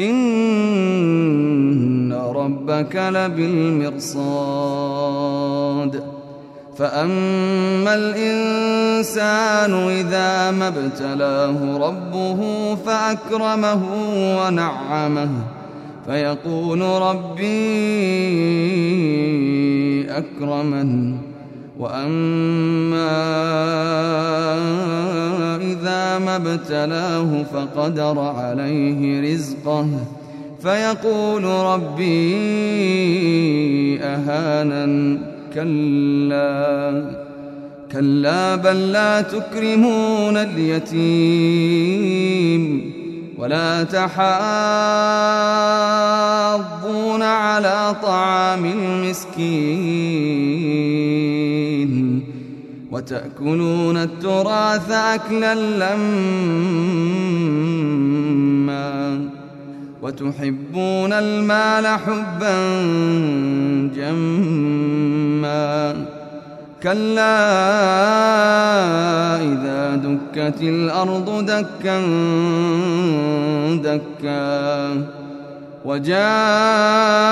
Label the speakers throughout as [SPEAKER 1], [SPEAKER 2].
[SPEAKER 1] إن ربك لبالمرصاد. فأما الإنسان إذا ما ابتلاه ربه فأكرمه ونعمه فيقول ربي أكرمن. وأما إذا ما ابتلاه فقدر عليه رزقه. فيقول ربي أهانا كلا كلا بل لا تكرمون اليتيم ولا تحاضون على طعام المسكين. وتأكلون التراث أكلا لما وتحبون المال حبا جما كلا إذا دكت الأرض دكا دكا وجاء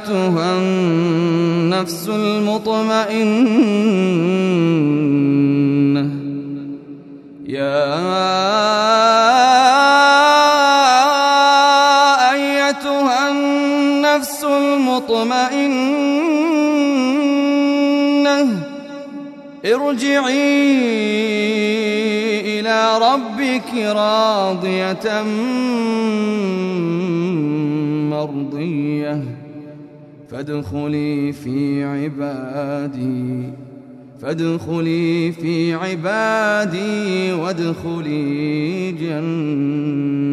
[SPEAKER 1] أيتها النفس المطمئنة؟ يا أيتها النفس المطمئنة؟ ارجعي إلى ربك راضية مرضية. فادخلي في عبادي فادخلي في عبادي وادخلي جنتي.